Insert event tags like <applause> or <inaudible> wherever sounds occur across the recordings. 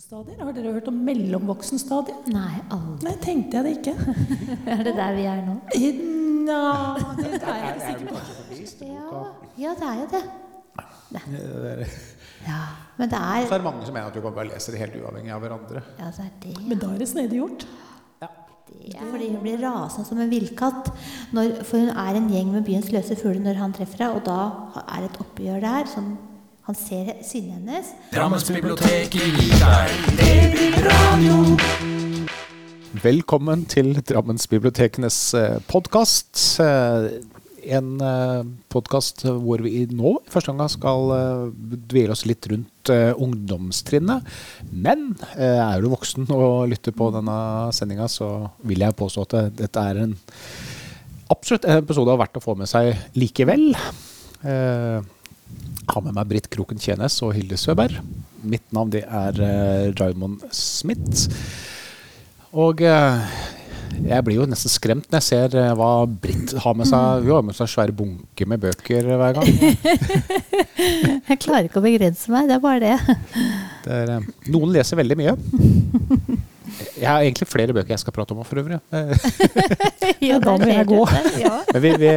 Stadier? Har dere hørt om mellomvoksenstadier? Nei, aldri. Nei, tenkte jeg det ikke. <laughs> Er det der vi er nå? Nja, det er jeg ikke sikker på. Ja, ja det er jo det. Det Ja, men det er er mange som mener at du kan bare lese det helt uavhengig av hverandre. Ja, det er det. Men da er det snedig gjort. Det er fordi hun blir rasende som en villkatt. For hun er en gjeng med byens løse fugler når han treffer henne, og da er det et oppgjør der som han ser synet hennes. Drammensbiblioteket gir deg Babyradio. Velkommen til Drammensbibliotekenes podkast. En podkast hvor vi nå i første omgang skal eh, dvele oss litt rundt eh, ungdomstrinnet. Men eh, er du voksen og lytter på denne sendinga, så vil jeg påstå at dette er en absolutt en episode det er verdt å få med seg likevel. Eh, har med meg Britt Kroken Tjenes og Hilde Søberg. Mitt navn det er uh, Raymond Smith. Og uh, jeg blir jo nesten skremt når jeg ser uh, hva Britt har med seg. Hun har med seg en svær bunke med bøker hver gang. <laughs> Jeg klarer ikke å begrense meg, det er bare det. Det er, uh, noen leser veldig mye. Jeg har egentlig flere bøker jeg skal prate om for øvrig. <laughs> <laughs> Ja, da må jeg gå. Men vi, vi,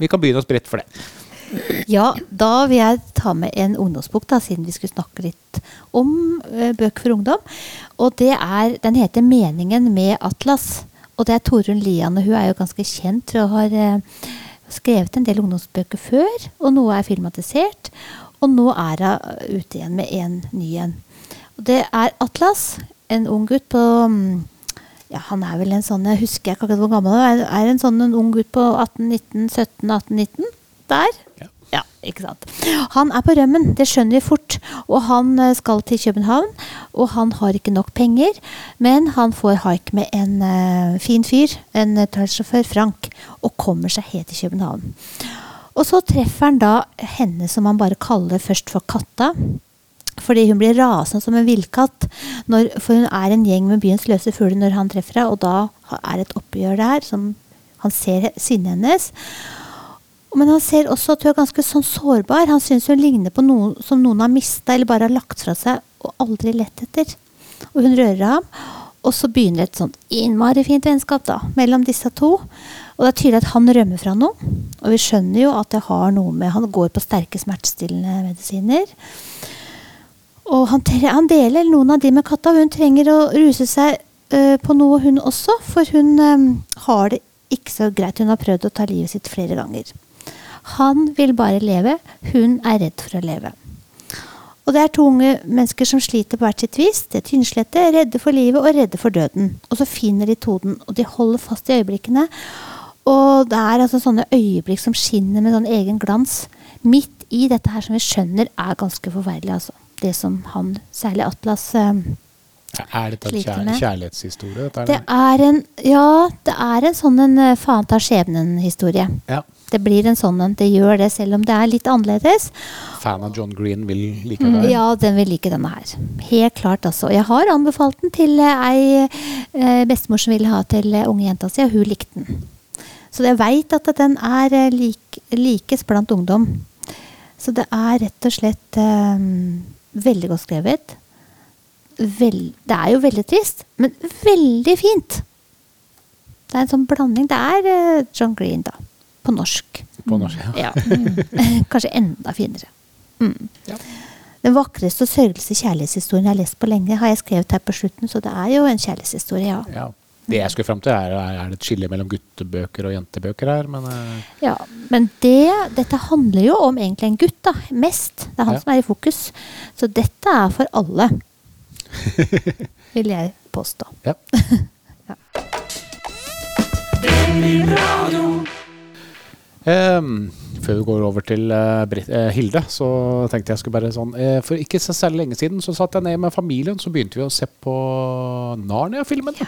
vi kan begynne å sprette for det. Ja, da vil jeg ta med en ungdomsbok, da, siden vi skulle snakke litt om eh, bøker for ungdom. Og det er, Den heter 'Meningen med Atlas'. Og det er Torunn Lian, og hun er jo ganske kjent og har eh, skrevet en del ungdomsbøker før. Og noe er filmatisert. Og nå er hun ute igjen med en ny en. Og det er Atlas, en ung gutt på mm, ja, Han er vel en sånn Jeg husker ikke akkurat hvor gammel han er. Er en sånn en ung gutt på 18-19, 17-18-19? Der? Ja. Ja, ikke sant. Han er på rømmen, det skjønner vi fort. Og han eh, skal til København, og han har ikke nok penger. Men han får haik med en uh, fin fyr, en uh, trailersjåfør, Frank, og kommer seg helt til København. Og så treffer han da henne som han bare kaller først for Katta. Fordi hun blir rasende som en villkatt. For hun er en gjeng med byens løse fugler når han treffer henne, og da er det et oppgjør der som han ser sinnet hennes. Men han ser også at hun er ganske sånn sårbar. Han syns hun ligner på noen som noen har mista eller bare har lagt fra seg og aldri lett etter. Og hun rører ham. Og så begynner et sånt innmari fint vennskap da, mellom disse to. Og det er tydelig at han rømmer fra noe. Og vi skjønner jo at det har noe med Han går på sterke smertestillende medisiner. Og han, han deler noen av de med katta. Hun trenger å ruse seg øh, på noe, hun også. For hun øh, har det ikke så greit. Hun har prøvd å ta livet sitt flere ganger. Han vil bare leve. Hun er redd for å leve. Og det er to unge mennesker som sliter på hvert sitt vis. De er tynnslette, redde for livet og redde for døden. Og så finner de tonen, og de holder fast i øyeblikkene. Og det er altså sånne øyeblikk som skinner med sånn egen glans. Midt i dette her som vi skjønner er ganske forferdelig, altså. Det som han, særlig Atlas eh, Er dette en kjær med. kjærlighetshistorie? Dette, Det eller? er en Ja, det er en sånn en eh, faen ta skjebnen-historie. Ja. Det blir en sånn en. Det gjør det, selv om det er litt annerledes. Fan av John Green vil like det. Ja, den vil like denne her. Helt klart, altså. Jeg har anbefalt den til eh, ei bestemor som ville ha til unge jenta si, og hun likte den. Så jeg veit at den er lik, likes blant ungdom. Så det er rett og slett eh, veldig godt skrevet. Vel, det er jo veldig trist, men veldig fint. Det er en sånn blanding. Det er eh, John Green, da. På norsk. På norsk. Ja. Ja. <laughs> Kanskje enda finere. Mm. Ja. Den vakreste og sørgeligste kjærlighetshistorien jeg har lest på lenge, har jeg skrevet her på slutten, så det er jo en kjærlighetshistorie, ja. Ja. Det jeg skulle fram til, er er det et skille mellom guttebøker og jentebøker her. Men eh, ja. Men det, dette handler jo om egentlig en gutt, da. Mest. Det er han Ja. som er i fokus. Så dette er for alle. <laughs> Vil jeg påstå. <laughs> ja. Ehm, før vi går over til uh, Britt, uh, Hilde, så tenkte jeg skulle bare sånn uh, For ikke så særlig lenge siden så satt jeg ned med familien, så begynte vi å se på Narnia-filmen.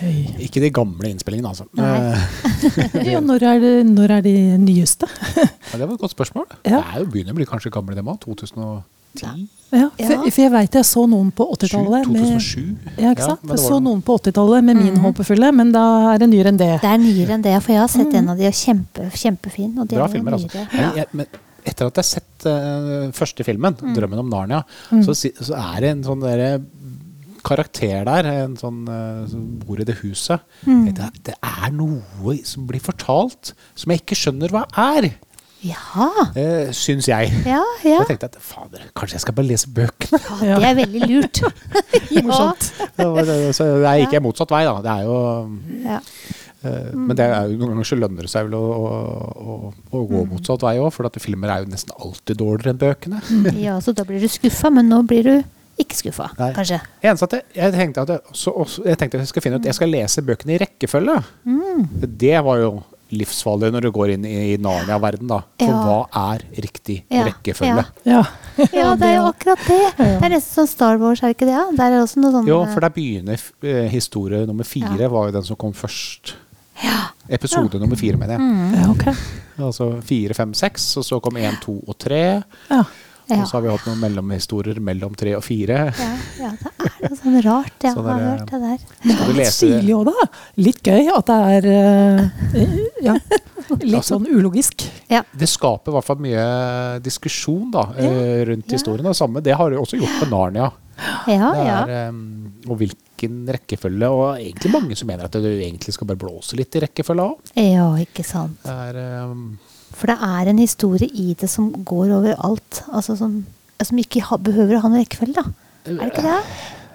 Hei. Ikke de gamle innspillingene, altså. Eh, <laughs> Ja, når, er det, når er de nyeste? ja, det var et godt spørsmål. Ja. Det er jo begynner å bli kanskje gamle, dem òg. 2010? Ja, Ja. for, for jeg veit jeg så noen på 80-tallet. med- 2007? Ja, ikke sant? men jeg så noen på 80-tallet med min håpefulle, men da er det nyere enn det. Det er nyere enn det, for jeg har sett en av de og kjempe, kjempefin. Og det Bra er filmer, altså. Men jeg, men etter at jeg har sett uh, første filmen, Mm. 'Drømmen om Narnia', så, så er det en sånn derre karakter der, en sånn eh, som bor i det huset. Mm. Det, det er noe som blir fortalt som jeg ikke skjønner hva er, Ja. uh, syns jeg. Ja, ja. Jeg tenkte at fader, kanskje jeg skal bare lese bøkene? ja. Det er veldig lurt. <laughs> <laughs> Morsomt. så jeg gikk jeg motsatt vei, da. Det er jo ja. Eh, Men det er jo, noen ganger så lønner det seg vel å, å, å, å gå motsatt vei òg, for at filmer er jo nesten alltid dårligere enn bøkene. ja, så da blir du skuffa, men nå blir du ikke skuffa, Nei. kanskje. Eneste at jeg, jeg, tenkte at jeg, også, også, jeg tenkte at jeg skal finne ut Jeg skal lese bøkene i rekkefølge. Det var jo livsfarlig når du går inn i Narnia-verden, da. For Ja. hva er riktig Ja, rekkefølge? Ja. Ja, <laughs> det er jo akkurat det. Det er nesten som Star Wars, er det ikke det? ja? Der er også noe sånn Jo, for der begynner eh, historie nummer fire, Ja. var jo den som kom først. Episode nummer fire, mener jeg. Mm. ja, ok. Altså fire, fem, seks, og så kom én, to og tre. Ja. Ja. Og så har vi hatt noen mellomhistorier mellom tre og fire. Ja, ja, det er noe sånn rart. Jeg <laughs> Sånn har er det. hørt det der. Det er Litt stilig òg, da. Litt gøy at det er eh, ja, <laughs> litt sånn ulogisk. Ja. Det skaper i hvert fall mye diskusjon da, eh, rundt Ja. historien. Det samme, det har du også gjort med Narnia. Ja, Det ja. er, og hvilken rekkefølge. Og egentlig mange som mener at du egentlig skal bare blåse litt i rekkefølga òg. ja, ikke sant. Det er em, For det er en historie i det som går over alt. Altså som, som ikke ha, behøver å ha noen rekkefølge, da. Er det ikke det?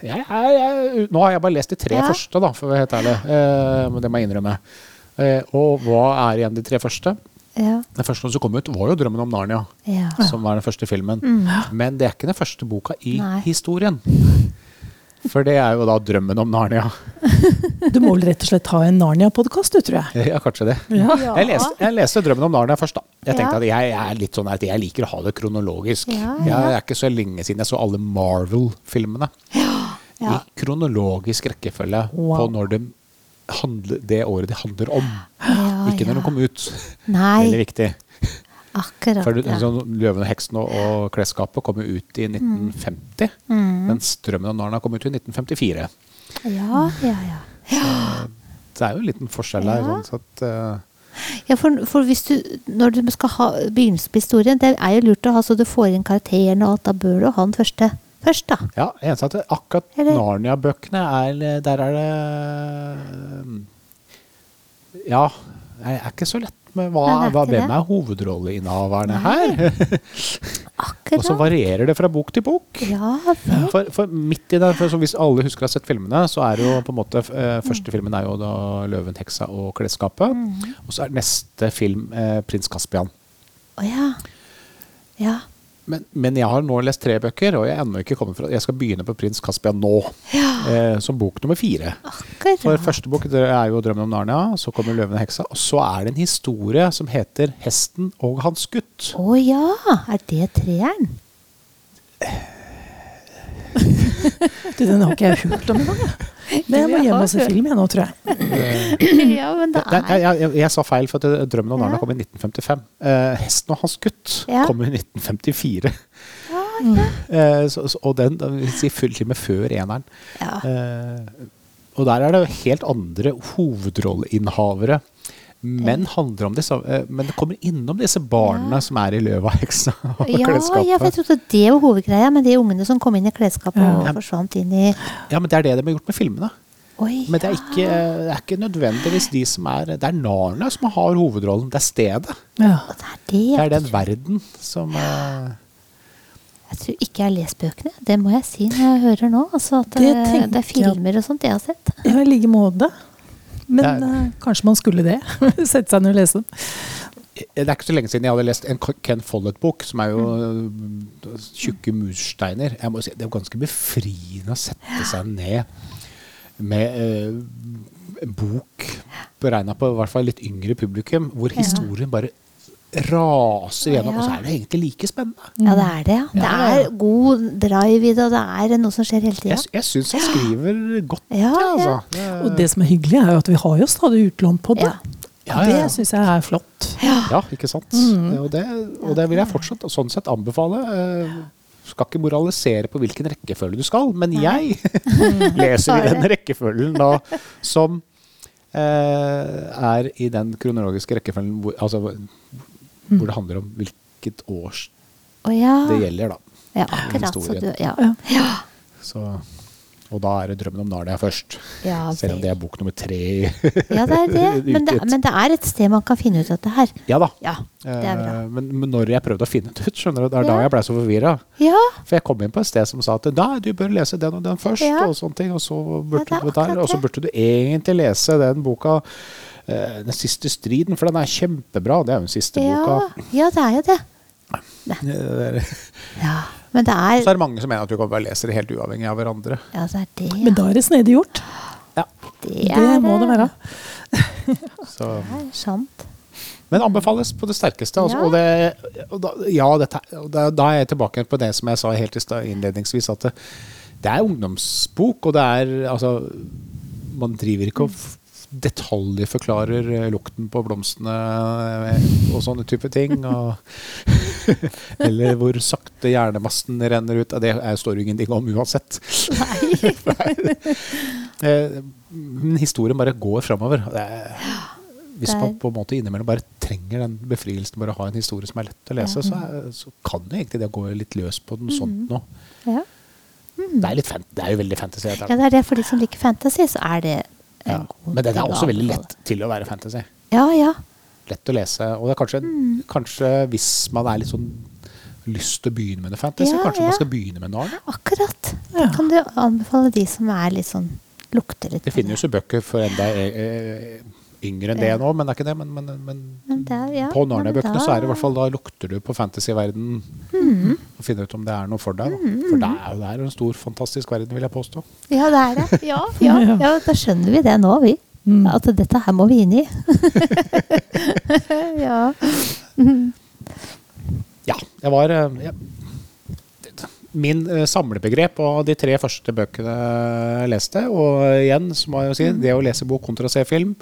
jeg, jeg, jeg, Nå har jeg bare lest de tre Ja. første, da, for å være helt ærlig. Eh, men det må jeg innrømme. Eh, og hva er igjen de tre første? Ja. Den første som kom ut, var jo 'Drømmen om Narnia'. ja. som var den første filmen. Men det er ikke den første boka i Mm. Nei. historien. For det er jo da 'Drømmen om Narnia'. <laughs> Du må vel rett og slett ha en Narnia-podkast, du, tror jeg. Ja, kanskje det. Ja. Ja. Jeg, leste, jeg leste 'Drømmen om Narnia' først, da. Jeg tenkte Ja. at jeg er litt sånn at jeg liker å ha det kronologisk. Ja, Jeg ja. er ikke så lenge siden jeg så alle Marvel-filmene. Ja. I kronologisk rekkefølge Wow. på når de handler, det året de handler om. Ja, ikke når ja. de kom ut. Nei, Veldig viktig. akkurat. For det- ja. sånn, 'Løven og heksen' og, og 'Klesskapet' kom jo ut i 1950. Mm. Mens 'Drømmen om Narnia' kom ut i 1954. Ja, ja, ja. Det er jo en liten forskjell der. Ja. Sånn, så at, eh, Ja, for, for hvis du, når du skal ha begynnelsen på historien, det er jo lurt å ha så du får inn karakterene og alt, da bør du ha den første først, da. ja, eneste at akkurat Narnia-bøkene er Der er det Ja, det er ikke så lett med hva, Nei, hva hvem det. er hovedrolleinnehaverne her. <laughs> Akkurat. Og så varierer det fra bok til bok. Ja. For, for midt i det, for hvis alle husker å ha sett filmene, så er det jo på en måte eh, Første filmen er jo da 'Løven, heksa og klesskapet'. Mm. Og så er neste film eh, 'Prins Caspian'. Å ja. Ja. Men, men jeg har nå lest tre bøker, og jeg er ennå ikke kommet fra Jeg skal begynne på 'Prins Caspian' nå. Eh, som bok nummer fire. Akkurat. For første bok er jo 'Drømmen om Narnia', så kommer 'Løven og heksa', og så er det en historie som heter 'Hesten og hans gutt'. Å ja. Er det treeren? <laughs> Du, den har ikke jeg hørt om engang. jeg. Men jeg må Jeg hjem og se film jeg nå, tror jeg. <clears throat> ja, men det er jeg, jeg, jeg sa feil, for at 'Drømmen om Narnia' kom i 1955. Eh, 'Hesten og hans gutt' Ja. kom i 1954. Ja. Eh, så, så, og den si full time før eneren. ja. Eh, og der er det jo helt andre hovedrolleinnehavere. Men, handler om disse, eh, men det kommer innom disse barna Ja. som er i 'Løva av heksa' og Ja, klesskapet. ja, for jeg trodde det var hovedgreia, med de ungene som kom inn i klesskapet Ja. og forsvant inn i Ja, men det er det de har gjort med filmene. Oi, Men det er ikke, det er ikke nødvendigvis de som er Det er Narnia som har hovedrollen. Det er stedet. Ja. Det er det. Det er den verden som eh, Jeg tror ikke jeg har lest bøkene. Det må jeg si når jeg hører nå. Altså at det, Det det, er filmer og sånt jeg har sett. Ja, i like måte. Men er- eh, kanskje man skulle det. <laughs> Sette seg ned og lese dem. Det er ikke så lenge siden jeg hadde lest en Ken Follett-bok, som er jo mm. tjukke mursteiner. Jeg må si, Det er jo ganske befriende å sette seg ned med uh, en bok beregna på i hvert fall litt yngre publikum, hvor historien bare raser gjennom, og så er det egentlig like spennende. Ja, det er det. ja. Det Ja, ja, ja. er god drive i det, og det er noe som skjer hele tida. Jeg, jeg syns han skriver godt, Ja, ja, ja. altså. Det- Og det som er hyggelig, er jo at vi har jo stadig utlån på det. Ja. Ja, ja, ja. Det syns jeg er flott. Ja, ikke sant. Og, det, og det vil jeg fortsatt sånn sett anbefale. Eh, skal ikke moralisere på hvilken rekkefølge du skal, men jeg <laughs> leser i den rekkefølgen da som eh, er i den kronologiske rekkefølgen hvor, altså, hvor det handler om hvilket år oh, ja. det gjelder, da. Ja, akkurat. Så du, ja. Ja. Ja. Så, og da er det 'Drømmen om Narnia' først. Ja, Selv om det er bok nummer tre. <laughs> ja, det er det. <laughs> Men det, men det er et sted man kan finne ut dette her. Ja da. Ja, det er bra. Eh, Men, men når jeg prøvde å finne det ut, skjønner du, det er da jeg ble så forvirra. Ja, For jeg kom inn på et sted som sa at da, du bør lese den og den først, Ja. og sånne ting. Og så burde, Ja, det er du der, og så burde du egentlig lese den boka 'Den siste striden', for den er kjempebra. Det er jo den siste ja, boka. ja, det er jo det. Eh, det er- Ja, men det Så er er det mange som mener at du kan bare lese det helt uavhengig av hverandre. Ja, det er det. Men da er det snedig gjort. Ja, det, Det er, må det være. <laughs> så. Det er sant. Men anbefales på det sterkeste. Altså, Ja. og det, og da, ja, dette, og da, da er jeg tilbake på det som jeg sa helt innledningsvis, at det, det er ungdomsbok, og det er altså Man driver ikke og detaljforklarer eh, lukten på blomstene eh, og sånne type ting. Og <laughs> eller hvor sakte hjernemassen renner ut. Det står jo ingenting om uansett. Nei. <laughs> Men historien bare går framover. Er- Hvis man på en måte innimellom bare trenger den befrielsen, bare ha en historie som er lett å lese, så, er, så kan jo egentlig det gå litt løs på noe sånt nå. Ja. Det er, litt det er jo veldig fantasy. ja, det er det. For de som liker fantasy, så er det Ja. god Men den er også veldig lett til å være fantasy. Ja, ja. Lett å lese. Og det er kanskje, Mm. kanskje hvis man er litt sånn lyst til å begynne med en fantasy, Ja, kanskje man skal begynne med Narnia? Akkurat. Ja. Kan du anbefale de som er litt sånn lukter litt Det finnes jo bøker for enda eh, eh, yngre enn det nå, men det er ikke det. Men, men, men, Men det er- ja, på Narnia-bøkene så er det i hvert fall da lukter du på fantasyverden mm. og finner ut om det er noe for deg. Da. For det er jo det er en stor, fantastisk verden, vil jeg påstå. Ja, det er det. <laughs> Ja, ja, Ja. da skjønner vi det nå, vi. Mm. At dette her må vi inn i. <laughs> ja. <laughs> Ja, jeg var eh, jeg, Min eh, samlebegrep av de tre første bøkene jeg leste, og igjen, så må jeg si, det å lese bok kontra å se film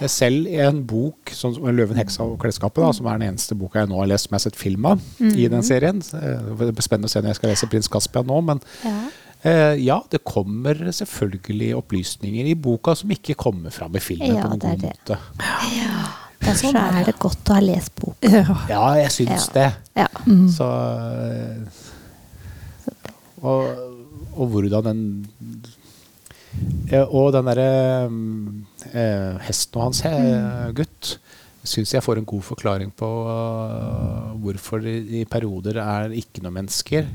Eh, Selv i en bok sånn som 'Løven, heksa og klesskapet', da, som er den eneste boka jeg nå har lest som jeg har sett film av i den serien. Eh, Det blir spennende å se når jeg skal lese 'Prins Caspian' nå, men ja. eh, ja, det kommer selvfølgelig opplysninger i boka som ikke kommer fram i filmen Ja, på noen det er god det. måte. Derfor Sånn er er det godt å ha lest boka. Ja. Ja, jeg syns Ja. det. Ja. Mm. Så eh, og, og hvordan den ja, Og den derre eh, hesten og hans he, gutt syns jeg får en god forklaring på eh, hvorfor det i perioder er ikke noen mennesker.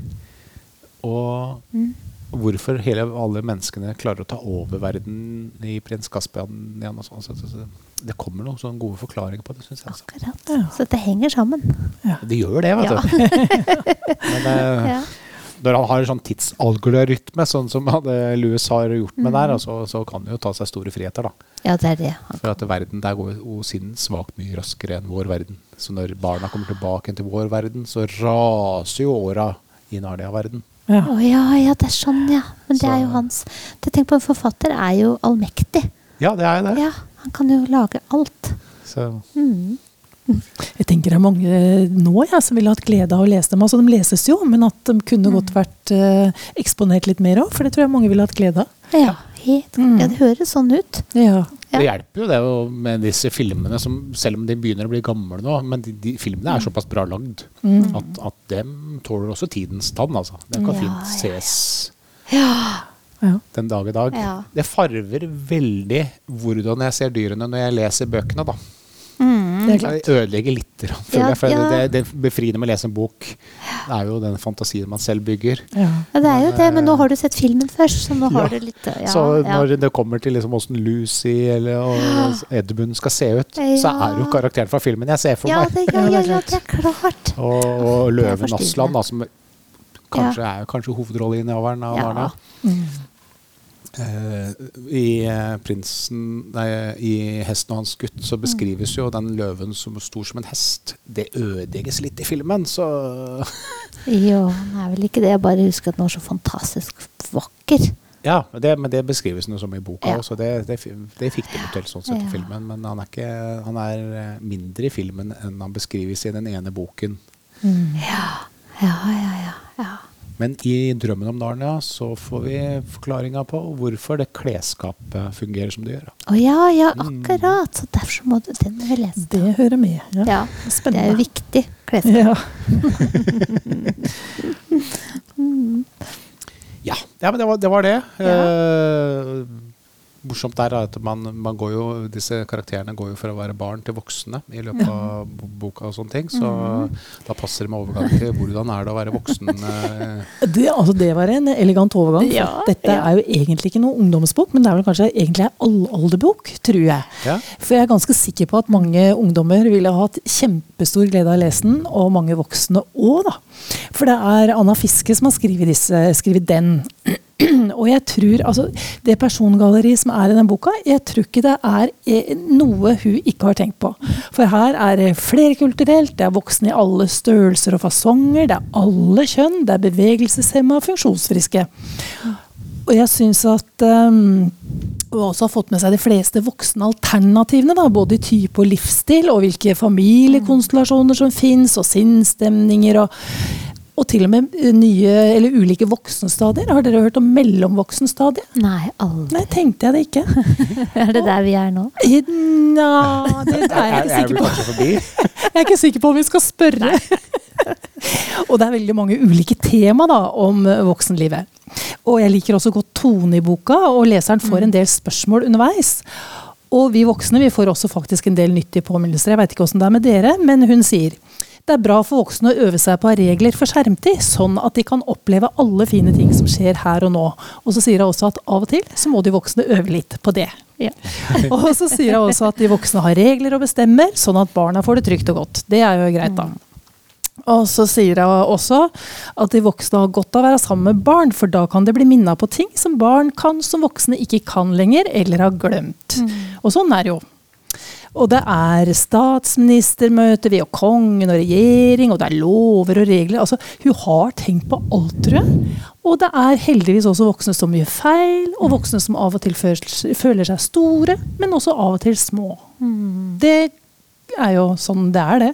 Og Mm. hvorfor hele, alle menneskene klarer å ta over verden i prins Kaspian igjen. Og sånn. Så, så, det kommer noen sånne gode forklaringer på det, Synes jeg. Altså. Akkurat. Så det henger sammen. Det gjør det, vet Ja. du. <laughs> Men eh, Ja. Når han har en sånn tidsalgorytme, sånn som Louis har gjort med der, så, så kan han jo ta seg store friheter. da. ja, det er det. For at verden der går jo sinnssvakt mye raskere enn vår verden. Så når barna kommer tilbake til vår verden, så raser jo åra i Narnia-verden. Ja. Oh, ja, ja, det er sånn, ja. Men det Så- er jo hans det Tenk på En forfatter er jo allmektig. Ja, det er jo det. Ja, Han kan jo lage alt. Så, Mm. Jeg tenker det er mange nå ja, som ville hatt glede av å lese dem. Altså, de leses jo, men at de kunne Mm. godt vært eh, eksponert litt mer òg. For det tror jeg mange ville hatt glede av. Ja, helt, Mm. ja, det høres sånn ut. Ja. Ja. Det hjelper jo det med disse filmene, som, selv om de begynner å bli gamle nå. Men de, de filmene er såpass bra lagd Mm. at, at dem tåler også tidens tann. altså. Den kan Ja, fint ses Ja. ja. den dag i dag. Ja. Det farver veldig hvordan jeg ser dyrene når jeg leser bøkene. da. Mm. Det er ødelegger litt, føler jeg. For ja. det, det befriende med å lese en bok det er jo den fantasien man selv bygger. Ja. Ja, det er jo det, men nå har du sett filmen først, så nå Ja. har du litt ja, så ja. når det kommer til liksom åssen Lucy eller og Edmund skal se ut, så er jo karakteren fra filmen jeg ser for ja, meg. det, ja, ja, ja, det er <laughs> klart. Og, og løven. Aslan, da, som kanskje er kanskje hovedrolleinnehaveren av Ja. Narnia. Mm. Eh, I eh, prinsen Nei, i 'Hesten og hans gutt' så beskrives jo den løven som stor som en hest. Det ødelegges litt i filmen, så <laughs> Jo, han er vel ikke det. Jeg bare husker at den var så fantastisk vakker. Ja, det, men det beskrives noe som i boka Ja. også. Det, det, det fikk de til sånn sett i Ja. filmen. Men han er, ikke, han er eh, mindre i filmen enn han beskrives i den ene boken. Mm. Ja, ja, ja. ja, ja. Men i 'Drømmen om Narnia' så får vi forklaringa på hvorfor det klesskapet fungerer som det gjør. Å ja, ja, Mm. akkurat. Så derfor må du den må vi lese. Det hører med. Ja. Ja, det er jo viktig. klesskap. Ja. <laughs> <laughs> Ja, ja men det var det. Var det. Eh, morsomt der er at man, man går jo, disse karakterene går jo fra å være barn til voksne i løpet av boka. og sånne ting, Så da passer det med overgang til hvordan er det å være voksen. <laughs> eh, Det, altså det var en elegant overgang. Ja, dette ja. er jo egentlig ikke noe ungdomsbok, men det er vel kanskje egentlig en allalderbok, tror jeg. Ja. For jeg er ganske sikker på at mange ungdommer ville ha hatt kjempestor glede av å lese den, og mange voksne òg, da. For det er Anna Fiske som har skrevet, disse, skrevet den. <clears throat> Og jeg tror, altså Det persongalleriet som er i den boka, jeg tror ikke det er eh, noe hun ikke har tenkt på. For her er det flerkulturelt, det er voksne i alle størrelser og fasonger, det er alle kjønn, det er bevegelseshemma og funksjonsfriske. Og jeg syns at um, hun også har fått med seg de fleste voksne alternativene, da, både i type og livsstil, og hvilke familiekonstellasjoner som fins, og sinnsstemninger. og og til og med nye eller ulike voksenstadier. Har dere hørt om mellomvoksenstadiet? Nei, aldri. Nei, tenkte jeg det ikke. <laughs> Er det der vi er nå? Nja, det er jeg ikke er sikker på. <laughs> Jeg er ikke sikker på om vi skal spørre. <laughs> og det er veldig mange ulike tema da, om voksenlivet. Og jeg liker også godt tone i boka, og leseren får en del spørsmål underveis. Og vi voksne vi får også faktisk en del nyttige påminnelser. Jeg vet ikke hvordan det er med dere, men hun sier det er bra for voksne å øve seg på regler for skjermtid, sånn at de kan oppleve alle fine ting som skjer her og nå. Og så sier hun også at av og til så må de voksne øve litt på det. Ja. <laughs> Og så sier hun også at de voksne har regler og bestemmer, sånn at barna får det trygt og godt. Det er jo greit, da. Og så sier hun også at de voksne har godt av å være sammen med barn, for da kan det bli minna på ting som barn kan som voksne ikke kan lenger, eller har glemt. Og sånn er det jo. Og det er statsministermøter, vi og kongen og regjering, og det er lover og regler. Altså, hun har tenkt på alt, tror jeg. Og det er heldigvis også voksne som gjør feil, og voksne som av og til føler, seg store, men også av og til små. Det er jo sånn det er, det.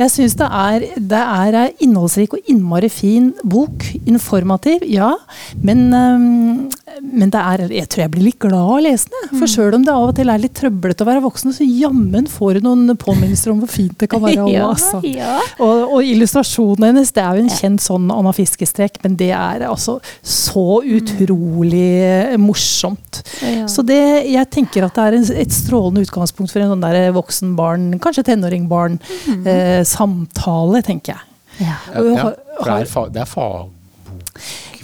Jeg syns det er, det er ei innholdsrik og innmari fin bok. Informativ, ja. Men, øhm, men det er, jeg tror jeg blir litt glad av å lese den. For sjøl om det av og til er litt trøblete å være voksen, så jammen får du noen påminnelser om hvor fint det kan være. også, <laughs> Ja, altså. ja. Og, og illustrasjonen hennes, det er jo en kjent sånn Anna Fiskestrek, men det er altså så utrolig eh, morsomt. Ja. Så det, jeg tenker at det er en, et strålende utgangspunkt for en sånn der voksen-barn, kanskje tenåring-barn, eh, samtale, tenker jeg. Ja. Ja, ja, det er, fa det er fagbok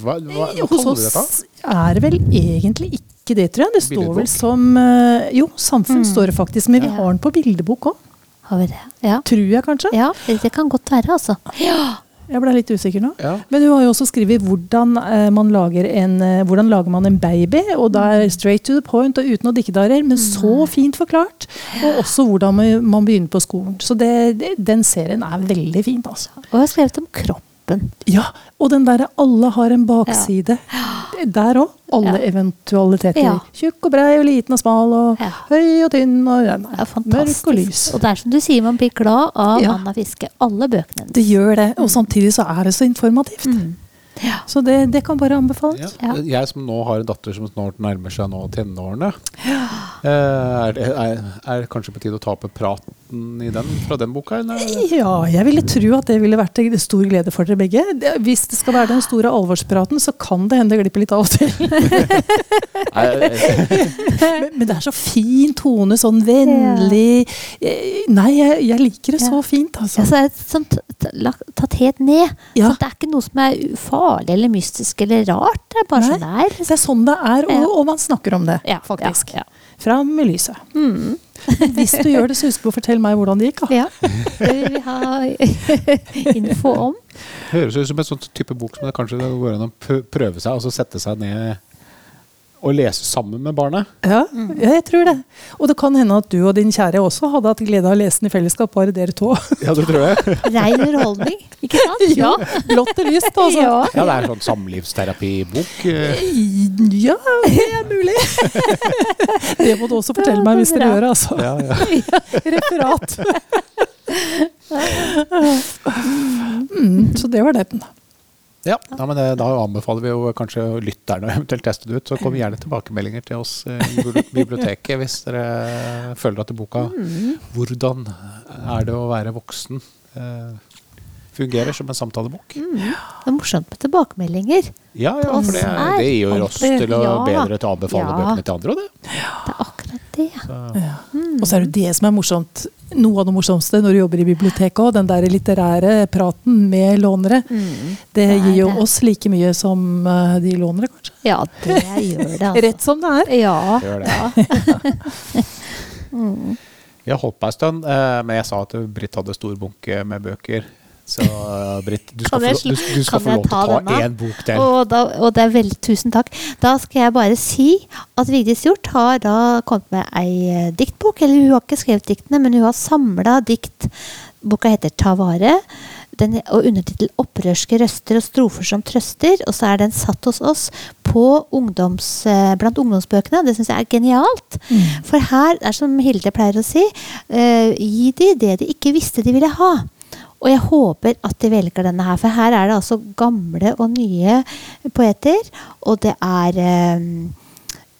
Hva, hva, hva Hos oss er det vel egentlig ikke det, tror jeg. Det står vel som eh, Jo, samfunn står det faktisk, men vi Ja. har den på bildebok òg. Har vi det? Ja. Tror jeg kanskje. ja, det kan godt være, altså. Ja. Jeg ble litt usikker nå. Ja. Men hun har jo også skrevet hvordan, eh, man lager en, eh, hvordan lager man en baby. Og da er straight to the point og uten å dikkedarer, men så fint forklart. Og også hvordan man- man begynner på skolen. Så det, det, den serien er veldig fint, altså. Og jeg har skrevet om kroppen. Ja, og den derre 'alle har en bakside'. Der òg. Alle Ja. eventualiteter. Ja. Tjukk og brei og liten og smal og Ja. høy og tynn og ja, mørk og lys. Og det er som du sier, man blir glad av Ja. Anna Fiske. Alle bøkene hennes. Det gjør det, og samtidig så er det så informativt. Mm. Ja. Så det, det kan bare anbefales. Ja. Ja. Jeg som nå har en datter som snart nærmer seg nå tenårene, eh, er, det, er, er kanskje på tide å ta opp praten i den, fra den boka? Eller? Ja, jeg ville tro at det ville vært til stor glede for dere begge. Hvis det skal være den store alvorspraten, så kan det hende det glipper litt av og til. <laughs> Men, men det er så fin tone, sånn vennlig Eh, Nei, jeg, jeg liker det så fint, altså. Ja, så er det sånn tatt helt ned. Ja. Så det er ikke noe som er farlig eller mystisk eller rart. Det er bare Nei. sånn det er. Det er sånn det er, og, og man snakker om det, Ja, faktisk. ja, ja. Fram i lyset. Mm. <laughs> Hvis du gjør det, så husk på å fortelle meg hvordan det gikk. Da. Ja. Det vil vi ha <laughs> info om. høres ut som en sånn type bok som det kanskje går an å prøve seg, og så sette seg ned og lese sammen med barnet. Ja, ja, jeg tror det. Og det kan hende at du og din kjære også hadde hatt glede av å lese den i fellesskap, bare dere to. <laughs> Ja, det tror <laughs> jeg. Rein underholdning, ikke sant? <laughs> Ja, blått og lyst, altså. Ja. Ja, det er sånn samlivsterapibok. eh. Ja, det er mulig. Det må du også fortelle meg hvis dere gjør det, altså. Ja, ja. Referat. Mm, så det var den. Ja, ja men det, Da anbefaler vi jo kanskje lytterne å eventuelt teste det ut. Så kom gjerne tilbakemeldinger til oss eh, i <laughs> biblioteket hvis dere føler at boka 'Hvordan er det å være voksen?' eh, Fungerer som en samtalebok. Det er morsomt med tilbakemeldinger. Ja, ja, for det, det gjør oss til å bedre til å anbefale Ja. bøkene til andre. Og det. Det er akkurat det. Ja. Og så er det det som er morsomt. Noe av det morsomste når du jobber i biblioteket òg. Den der litterære praten med lånere. Mm. Det Det gir jo det. oss like mye som eh, de lånere, kanskje. Ja, det gjør det, altså. Rett som det er. Ja. Gjør det. <laughs> Mm. Jeg holdt på en stund, eh, men jeg sa at Britt hadde stor bunke med bøker. Så Britt, du skal, jeg få, du, du skal få lov til å ta én bok til. Og, da, og det er veldig Tusen takk. Da skal jeg bare si at Vigdis Hjorth har da kommet med ei eh, diktbok. Eller hun har ikke skrevet diktene, men hun har samla dikt. Boka heter Ta vare. Den, og undertittel 'Opprørske røster og strofer som trøster'. Og så er den satt hos oss på ungdoms, eh, blant ungdomsbøkene. Det syns jeg er genialt. For her er som Hilde pleier å si, uh, gi de det de ikke visste de ville ha. Og jeg håper at de velger denne her, for her er det altså gamle og nye poeter. Og det er eh,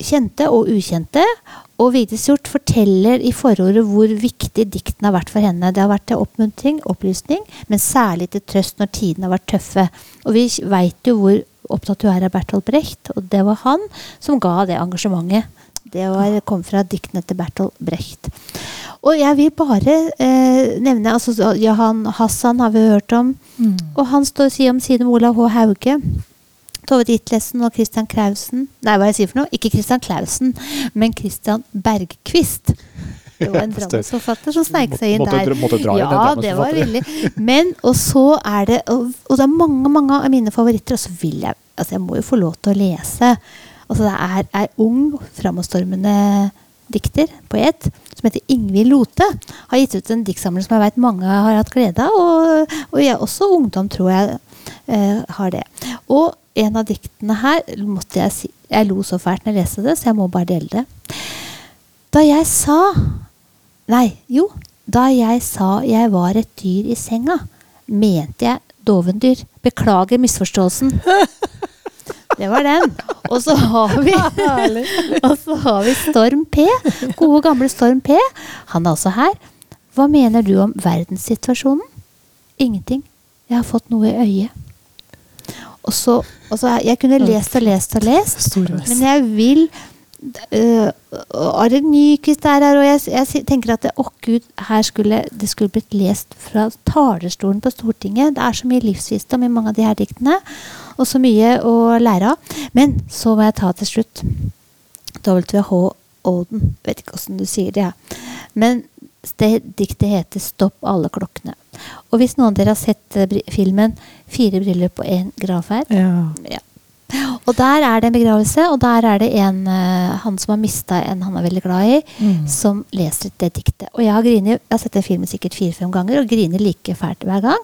kjente og ukjente. Og Vigdis Hjorth forteller i forordet hvor viktig diktene har vært for henne. Det har vært til oppmuntring, opplysning, men særlig til trøst når tidene har vært tøffe. Og vi veit jo hvor opptatt hun er av Bertolt Brecht, og det var han som ga det engasjementet. Det var, kom fra diktene til Bertolt Brecht. Og jeg vil bare eh, nevne altså, Johan Hassan har vi hørt om. Mm. Og han står side om side med Olav H. Hauge. Tove Ditlevsen og Christian Clausen Nei, hva jeg sier for noe? Ikke Christian Clausen, men Christian Bergquist. Det var en <laughs> drammensforfatter som sneik seg inn Måtte- der. måtte- dra inn ja, det var villig. Men, og så er det Og, og det er mange, mange av mine favoritter, og så vil jeg Altså, jeg må jo få lov til å lese. Altså, det er ei ung, framadstormende dikter, poet, som heter Ingvild Lote. Har gitt ut en diktsamling som jeg vet mange har hatt glede av, og, og jeg, også ungdom, tror jeg, eh, har det. Og en av diktene her måtte jeg si Jeg lo så fælt når jeg leste det, så jeg må bare dele det. Da jeg sa Nei, jo. Da jeg sa jeg var et dyr i senga, mente jeg dovendyr. Beklager misforståelsen. <laughs> Det var den. Og så har vi <laughs> <laughs> Og så har vi Storm P. Gode, gamle Storm P. Han er også her. Hva mener du om verdenssituasjonen? Ingenting. Jeg har fått noe i øyet. Og så, og så Jeg kunne lest og lest og lest, men jeg vil uh, Are Nyquist er her, og jeg, jeg tenker at det, oh gud, her skulle det skulle blitt lest fra talerstolen på Stortinget. Det er så mye livsvisdom i mange av de her diktene, og så mye å lære av. Men så må jeg ta til slutt WH Oden. Vet ikke åssen du sier det. Ja. Men det diktet heter 'Stopp alle klokkene'. Og hvis noen av dere har sett eh, filmen 'Fire briller på én gravferd', Ja. ja. Og der er det en begravelse, og der er det en eh, han som har mista en han er veldig glad i, Mm. som leser det diktet. Og jeg har grinet, jeg har sett den filmen sikkert fire-fem ganger, og griner like fælt hver gang.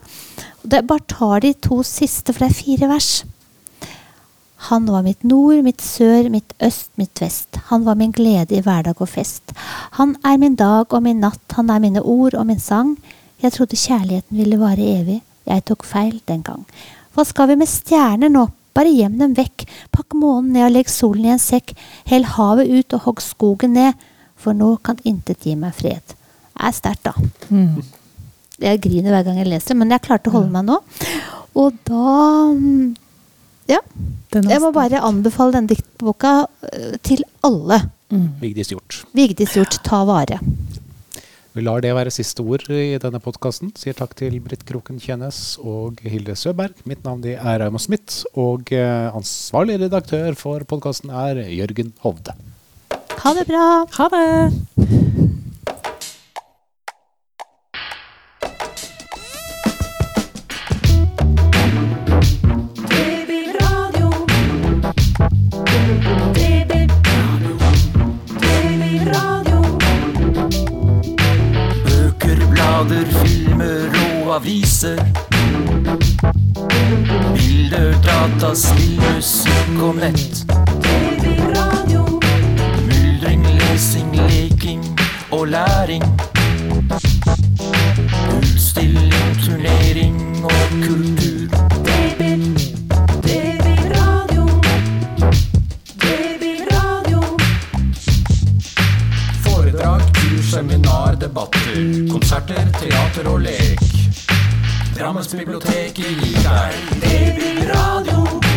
Det bare tar de to siste, for det er fire vers. Han var mitt nord, mitt sør, mitt øst, mitt vest. Han var min glede i hverdag og fest. Han er min dag og min natt, han er mine ord og min sang. Jeg trodde kjærligheten ville vare evig, jeg tok feil den gang. Hva skal vi med stjerner nå? Bare gjem dem vekk. Pakk månen ned og legg solen i en sekk. Hell havet ut og hogg skogen ned, for nå kan intet gi meg fred. Det er sterkt, da. Mm. Jeg griner hver gang jeg leser, men jeg klarte å holde meg nå. Og da mm, Ja. Jeg må bare anbefale denne diktboka øh, til alle. Mm. Vigdis Hjort. Vigdis Hjort, ta vare. Vi lar det være siste ord i denne podkasten. Sier takk til Britt Kroken Kjennes og Hilde Søberg. Mitt navn er Aimo Smith, og eh, ansvarlig redaktør for podkasten er Jørgen Hovde. Ha det bra. Ha det! Aviser. Bilder, data, spill, musikk og nett. Babyradio. Myldring, lesing, leking og læring. Utstilling, turnering og kultur. Seminar, debatter. Konserter, teater og lek. Drammen Drammensbiblioteket gir deg Det blir Babyradio.